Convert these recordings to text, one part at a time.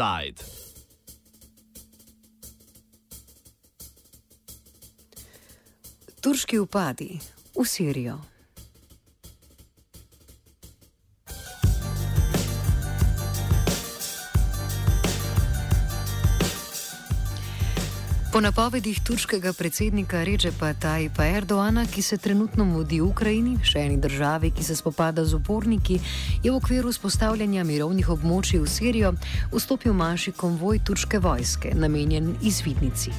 Inside. Turški upadi v Sirijo. Po napovedih turškega predsednika Režepa Tajpa Erdoana, ki se trenutno mudi v Ukrajini, še eni državi, ki se spopada z uporniki, je v okviru spostavljanja mirovnih območij v Sirijo vstopil manjši konvoj turške vojske, namenjen izvidnici.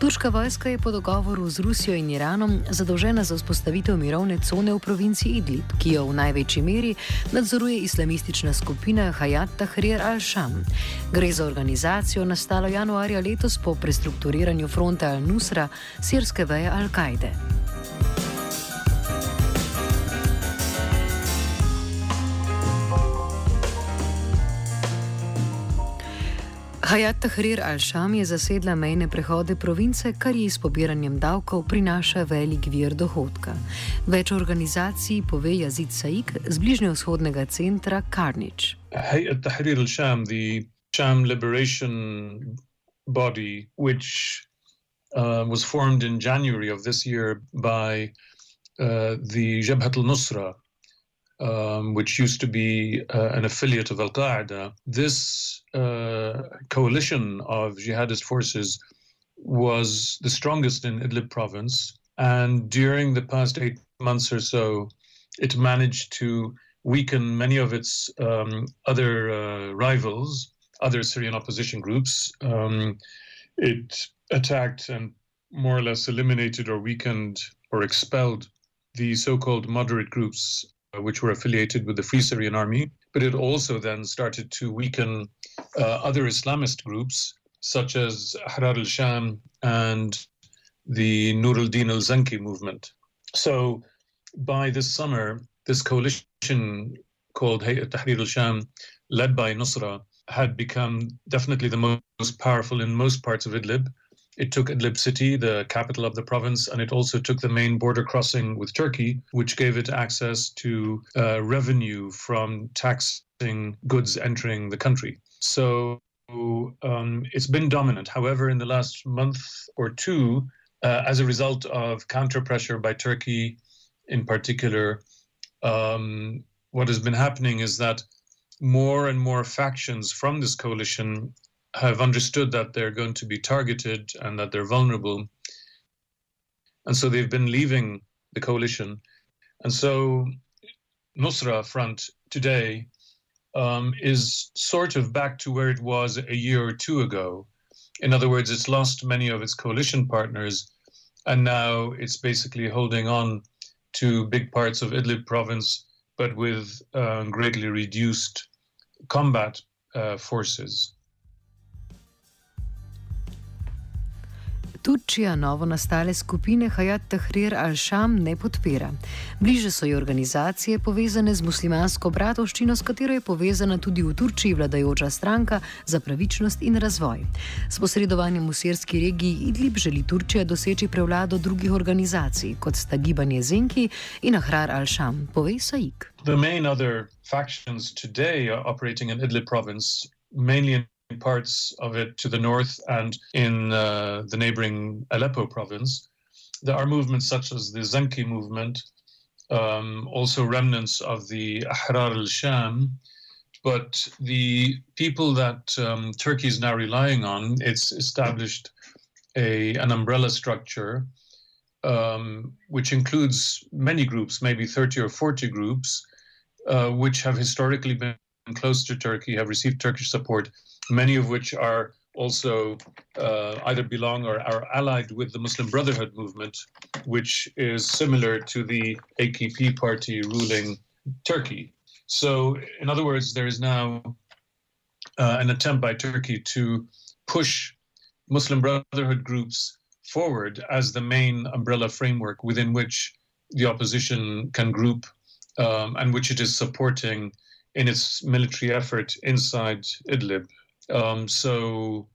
Turška vojska je po dogovoru z Rusijo in Iranom zadolžena za vzpostavitev mirovne cone v provinci Idlib, ki jo v največji meri nadzoruje islamistična skupina Hayat Tahrir al-Sham. Gre za organizacijo nastalo januarja letos po prestrukturiranju formiranju fronta Al-Nusra, sirske veje Al-Kaide. Hayat Tahrir al-Sham je zasedla mejne prehode province, kar ji s pobiranjem davkov prinaša velik vir dohodka. Več organizacij pove Yazid Saik z bližnjevzhodnega centra Carnage. Hayat Tahrir al-Sham, the Sham Liberation body, which uh, was formed in January of this year by uh, the Jabhat al Nusra, um, which used to be uh, an affiliate of Al Qaeda. This uh, coalition of jihadist forces was the strongest in Idlib province. And during the past eight months or so, it managed to weaken many of its um, other uh, rivals other Syrian opposition groups. Um, it attacked and more or less eliminated or weakened or expelled the so called moderate groups, uh, which were affiliated with the Free Syrian Army. But it also then started to weaken uh, other Islamist groups, such as Ahrar al Sham and the Nur al Din al Zanki movement. So by this summer, this coalition called Hayat Tahrir al Sham, led by Nusra, had become definitely the most powerful in most parts of Idlib. It took Idlib city, the capital of the province, and it also took the main border crossing with Turkey, which gave it access to uh, revenue from taxing goods entering the country. So um, it's been dominant. However, in the last month or two, uh, as a result of counter pressure by Turkey in particular, um, what has been happening is that more and more factions from this coalition have understood that they're going to be targeted and that they're vulnerable. And so they've been leaving the coalition. And so Nusra Front today um, is sort of back to where it was a year or two ago. In other words, it's lost many of its coalition partners, and now it's basically holding on to big parts of Idlib province, but with uh, greatly reduced combat uh, forces. Turčija novo nastale skupine Hayat Tahrir al-Sham ne podpira. Bliže so ji organizacije povezane z muslimansko bratovščino, s katero je povezana tudi v Turčiji vladajoča stranka za pravičnost in razvoj. S posredovanjem v sirski regiji Idlib želi Turčija doseči prevlado drugih organizacij, kot sta gibanje Zenki in Ahrar al-Sham, pove Saik. The main other factions today are operating in Idlib province, mainly in parts of it to the north and in uh, the neighboring Aleppo province. There are movements such as the Zenki movement, um, also remnants of the Ahrar al Sham. But the people that um, Turkey is now relying on, it's established a, an umbrella structure um, which includes many groups, maybe 30 or 40 groups, uh, which have historically been close to Turkey, have received Turkish support, many of which are also uh, either belong or are allied with the Muslim Brotherhood movement, which is similar to the AKP party ruling Turkey. So, in other words, there is now uh, an attempt by Turkey to push Muslim Brotherhood groups forward as the main umbrella framework within which the opposition can group um, and which it is supporting in its military effort inside Idlib. Um, so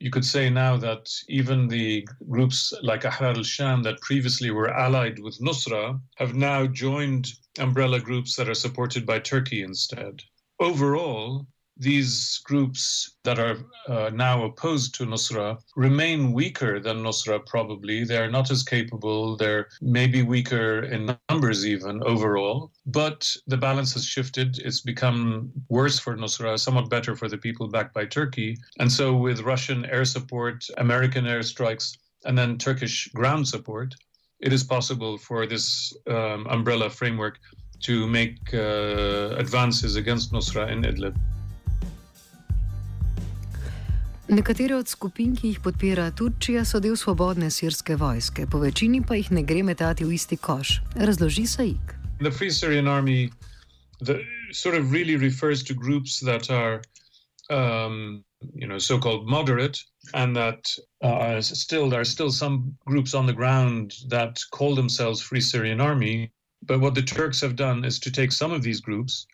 you could say now that even the groups like Ahrar al Sham that previously were allied with Nusra have now joined umbrella groups that are supported by Turkey instead. Overall, these groups that are uh, now opposed to Nusra remain weaker than Nusra, probably. They're not as capable. They're maybe weaker in numbers, even overall. But the balance has shifted. It's become worse for Nusra, somewhat better for the people backed by Turkey. And so, with Russian air support, American airstrikes, and then Turkish ground support, it is possible for this um, umbrella framework to make uh, advances against Nusra in Idlib. Nekatere od skupin, ki jih podpira Turčija, so del svobodne sirske vojske, po večini pa jih ne gre metati v isti koš. Razloži Saik. The Free Syrian Army the, sort of really refers to groups that are, um, you know, so-called moderate, and that uh, still there are still some groups on the ground that call themselves Free Syrian Army. But what the Turks have done is to take some of these groups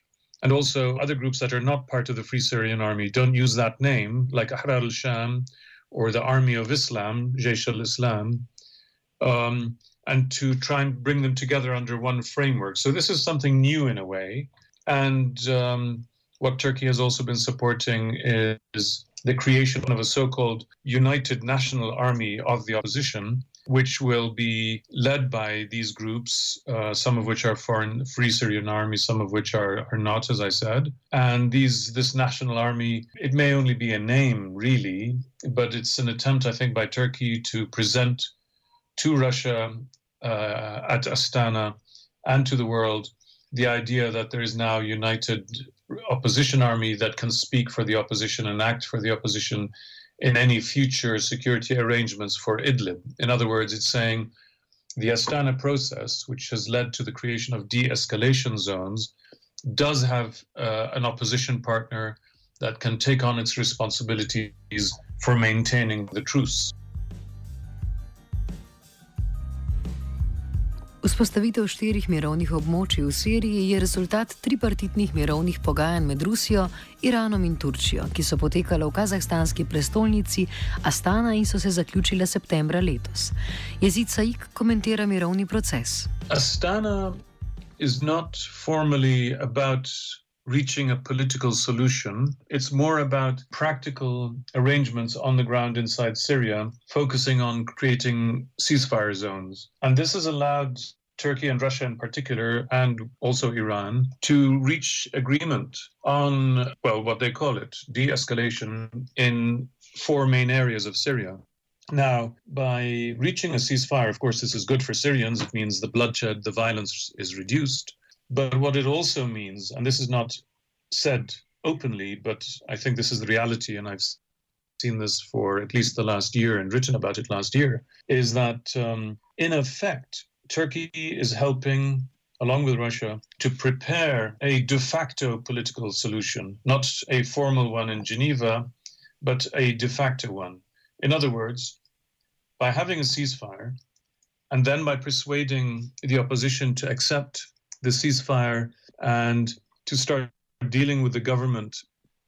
and also other groups that are not part of the Free Syrian Army don't use that name, like Ahrar al-Sham or the Army of Islam, Jaish al-Islam, um, and to try and bring them together under one framework. So this is something new in a way. And um, what Turkey has also been supporting is the creation of a so-called United National Army of the Opposition, which will be led by these groups, uh, some of which are foreign free Syrian armies, some of which are, are not, as I said. And these this national army, it may only be a name, really, but it's an attempt, I think, by Turkey to present to Russia uh, at Astana and to the world the idea that there is now united opposition army that can speak for the opposition and act for the opposition in any future security arrangements for Idlib. In other words, it's saying the Astana process, which has led to the creation of de escalation zones, does have uh, an opposition partner that can take on its responsibilities for maintaining the truce. Vzpostavitev štirih mirovnih območij v Siriji je rezultat tripartitnih mirovnih pogajanj med Rusijo, Iranom in Turčijo, ki so potekale v kazahstanski prestolnici Astana in so se zaključile septembra letos. Jezid Saik komentira mirovni proces. Astana is not formally about reaching a political solution. It's more about practical arrangements on the ground inside Syria, focusing on creating ceasefire zones. And this has allowed Turkey and Russia in particular, and also Iran, to reach agreement on, well, what they call it, de escalation in four main areas of Syria. Now, by reaching a ceasefire, of course, this is good for Syrians. It means the bloodshed, the violence is reduced. But what it also means, and this is not said openly, but I think this is the reality, and I've seen this for at least the last year and written about it last year, is that um, in effect, Turkey is helping, along with Russia, to prepare a de facto political solution, not a formal one in Geneva, but a de facto one. In other words, by having a ceasefire, and then by persuading the opposition to accept the ceasefire and to start dealing with the government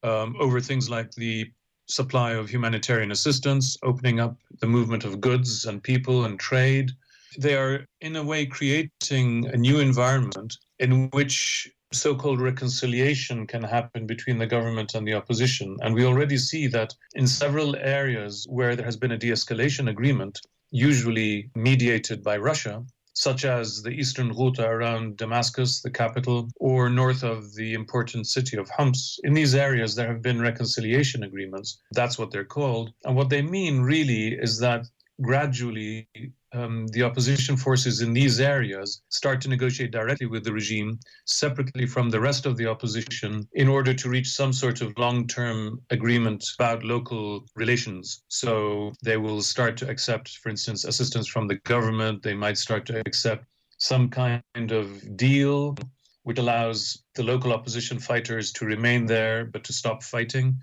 um, over things like the supply of humanitarian assistance, opening up the movement of goods and people and trade, they are, in a way, creating a new environment in which so called reconciliation can happen between the government and the opposition. And we already see that in several areas where there has been a de escalation agreement, usually mediated by Russia, such as the eastern Ghouta around Damascus, the capital, or north of the important city of Homs. In these areas, there have been reconciliation agreements. That's what they're called. And what they mean really is that gradually um, the opposition forces in these areas start to negotiate directly with the regime, separately from the rest of the opposition, in order to reach some sort of long term agreement about local relations. So they will start to accept, for instance, assistance from the government. They might start to accept some kind of deal which allows the local opposition fighters to remain there but to stop fighting.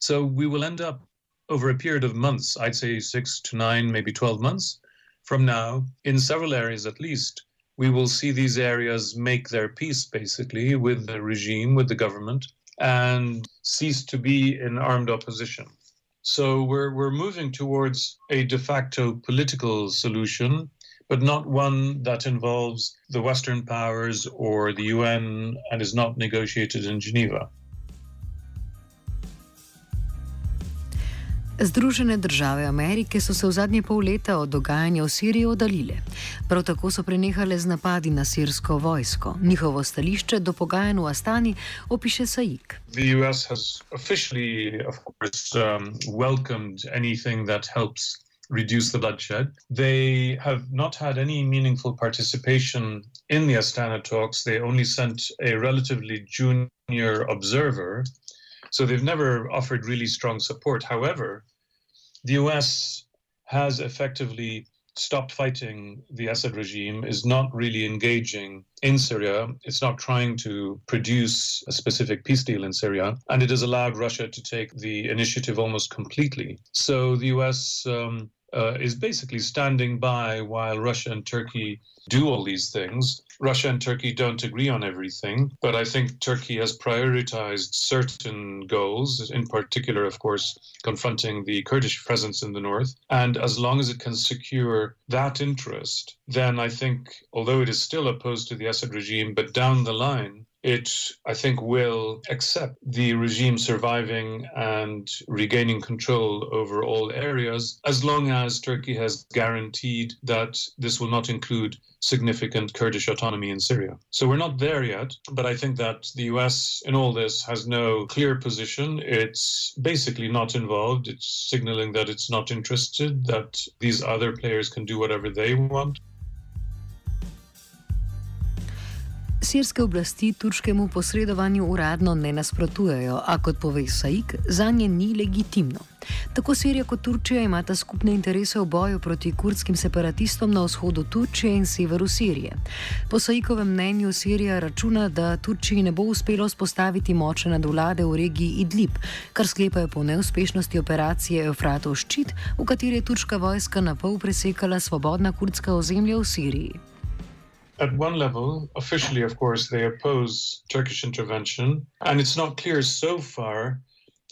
So we will end up over a period of months, I'd say six to nine, maybe 12 months from now, in several areas at least, we will see these areas make their peace basically with the regime, with the government, and cease to be in armed opposition. So we're, we're moving towards a de facto political solution, but not one that involves the Western powers or the UN and is not negotiated in Geneva. Združene države Amerike so se v zadnje pol leta od dogajanja v Siriji oddaljile. Prav tako so prenehale z napadi na sirsko vojsko. Njihovo stališče do pogajanj v Astani opiše Sajik. Reduce the bloodshed. They have not had any meaningful participation in the Astana talks. They only sent a relatively junior observer, So they've never offered really strong support. However, the US has effectively stopped fighting the Assad regime, is not really engaging in Syria. It's not trying to produce a specific peace deal in Syria. And it has allowed Russia to take the initiative almost completely. So the US um, uh, is basically standing by while Russia and Turkey do all these things. Russia and Turkey don't agree on everything, but I think Turkey has prioritized certain goals, in particular, of course, confronting the Kurdish presence in the north. And as long as it can secure that interest, then I think, although it is still opposed to the Assad regime, but down the line, it, I think, will accept the regime surviving and regaining control over all areas as long as Turkey has guaranteed that this will not include significant Kurdish autonomy in Syria. So we're not there yet, but I think that the US in all this has no clear position. It's basically not involved. It's signaling that it's not interested, that these other players can do whatever they want. Sirske oblasti turškemu posredovanju uradno ne nasprotujejo, a kot pove Saik, za nje ni legitimno. Tako Sirija kot Turčija imata skupne interese v boju proti kurdskim separatistom na vzhodu Turčije in severu Sirije. Po Saikovem mnenju Sirija računa, da Turčiji ne bo uspelo spostaviti močne nadvlade v regiji Idlib, kar sklepajo po neuspešnosti operacije Eufratov ščit, v kateri je turška vojska na pol presekala svobodna kurdska ozemlja v Siriji. At one level, officially, of course, they oppose Turkish intervention. And it's not clear so far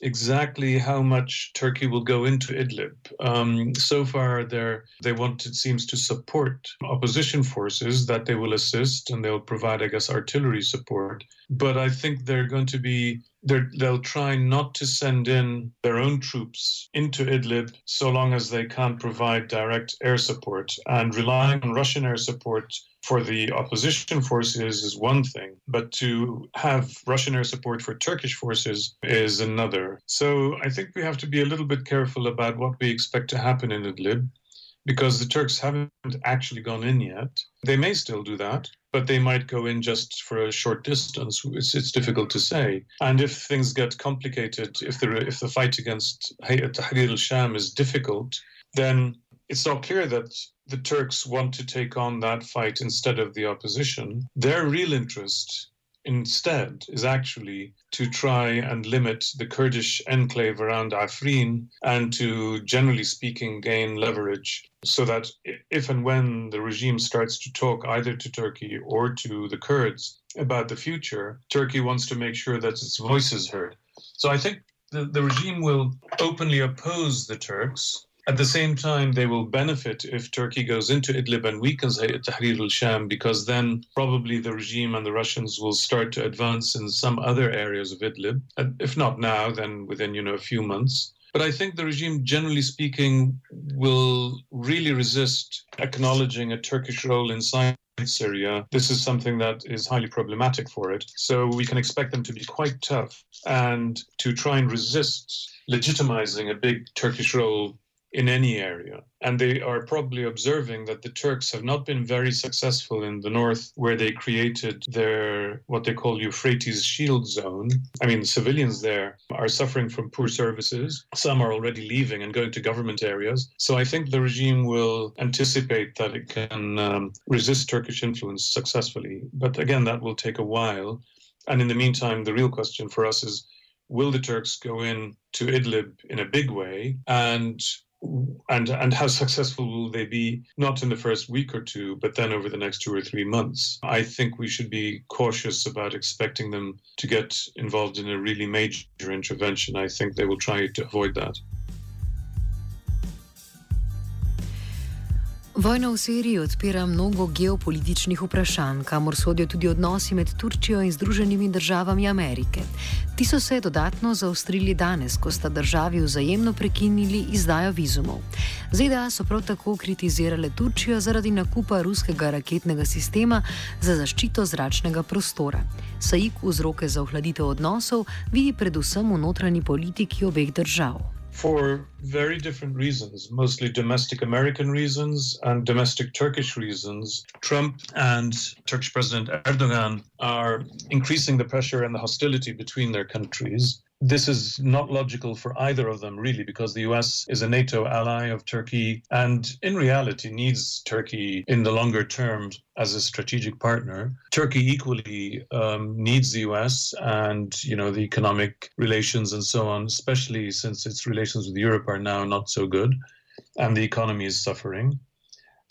exactly how much Turkey will go into Idlib. Um, so far, they want, it seems, to support opposition forces that they will assist and they'll provide, I guess, artillery support. But I think they're going to be they'll try not to send in their own troops into Idlib so long as they can't provide direct air support. And relying on Russian air support for the opposition forces is one thing, but to have Russian air support for Turkish forces is another. So I think we have to be a little bit careful about what we expect to happen in Idlib because the Turks haven't actually gone in yet. They may still do that, but they might go in just for a short distance. It's, it's difficult to say. And if things get complicated, if the, if the fight against Tahrir al-Sham is difficult, then it's not clear that the Turks want to take on that fight instead of the opposition. Their real interest instead is actually to try and limit the Kurdish enclave around Afrin and to, generally speaking, gain leverage so that if and when the regime starts to talk either to Turkey or to the Kurds about the future, Turkey wants to make sure that its voice is heard. So I think the, the regime will openly oppose the Turks at the same time, they will benefit if Turkey goes into Idlib and weakens Tahrir al-Sham, because then probably the regime and the Russians will start to advance in some other areas of Idlib. If not now, then within you know a few months. But I think the regime, generally speaking, will really resist acknowledging a Turkish role inside Syria. This is something that is highly problematic for it. So we can expect them to be quite tough and to try and resist legitimizing a big Turkish role in any area. And they are probably observing that the Turks have not been very successful in the north, where they created their what they call Euphrates Shield Zone. I mean, civilians there are suffering from poor services. Some are already leaving and going to government areas. So I think the regime will anticipate that it can um, resist Turkish influence successfully. But again, that will take a while. And in the meantime, the real question for us is will the Turks go in to Idlib in a big way? And and and how successful will they be? Not in the first week or two but then over the next two or three months. I think we should be cautious about expecting them to get involved in a really major intervention. I think they will try to avoid that Vojna v Siriji odpira mnogo geopolitičnih vprašanj, kamor sodijo tudi odnosi med Turčijo in Združenimi državami Amerike. Ti so se dodatno zaostrili danes, ko sta državi vzajemno prekinili izdajo vizumov. ZDA so prav tako kritizirale Turčijo zaradi nakupa ruskega raketnega sistema za zaščito zračnega prostora. Sajik vzroke za ohladitev odnosov vidi predvsem v notranji politiki obeh držav. For very different reasons, mostly domestic American reasons and domestic Turkish reasons. Trump and Turkish President Erdogan are increasing the pressure and the hostility between their countries this is not logical for either of them, really, because the US is a NATO ally of Turkey and in reality needs Turkey in the longer term as a strategic partner. Turkey equally um, needs the US and, you know, the economic relations and so on, especially since its relations with Europe are now not so good and the economy is suffering.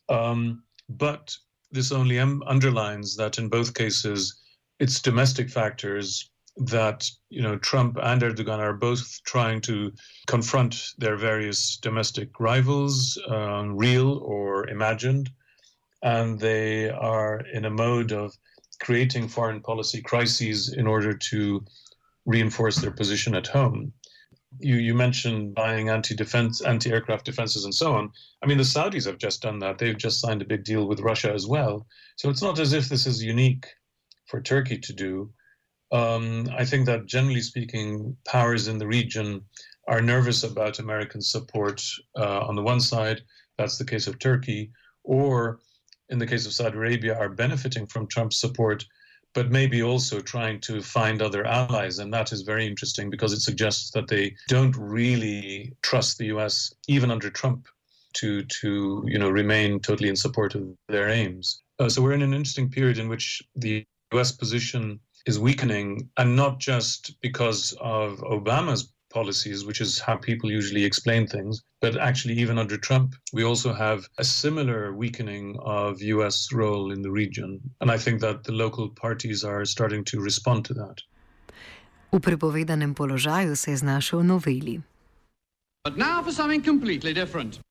Um, but this only underlines that in both cases, it's domestic factors that you know Trump and Erdogan are both trying to confront their various domestic rivals, um, real or imagined, and they are in a mode of creating foreign policy crises in order to reinforce their position at home. You, you mentioned buying anti-defense, anti-aircraft defenses, and so on. I mean, the Saudis have just done that. They've just signed a big deal with Russia as well. So it's not as if this is unique for Turkey to do. Um, I think that generally speaking, powers in the region are nervous about American support uh, on the one side, that's the case of Turkey, or in the case of Saudi Arabia, are benefiting from Trump's support, but maybe also trying to find other allies. And that is very interesting because it suggests that they don't really trust the US, even under Trump, to, to you know, remain totally in support of their aims. Uh, so we're in an interesting period in which the US position is weakening, and not just because of Obama's policies, which is how people usually explain things, but actually, even under Trump, we also have a similar weakening of US role in the region. And I think that the local parties are starting to respond to that. V prepovedanem položaju se je znašel noveli. But now for something completely different.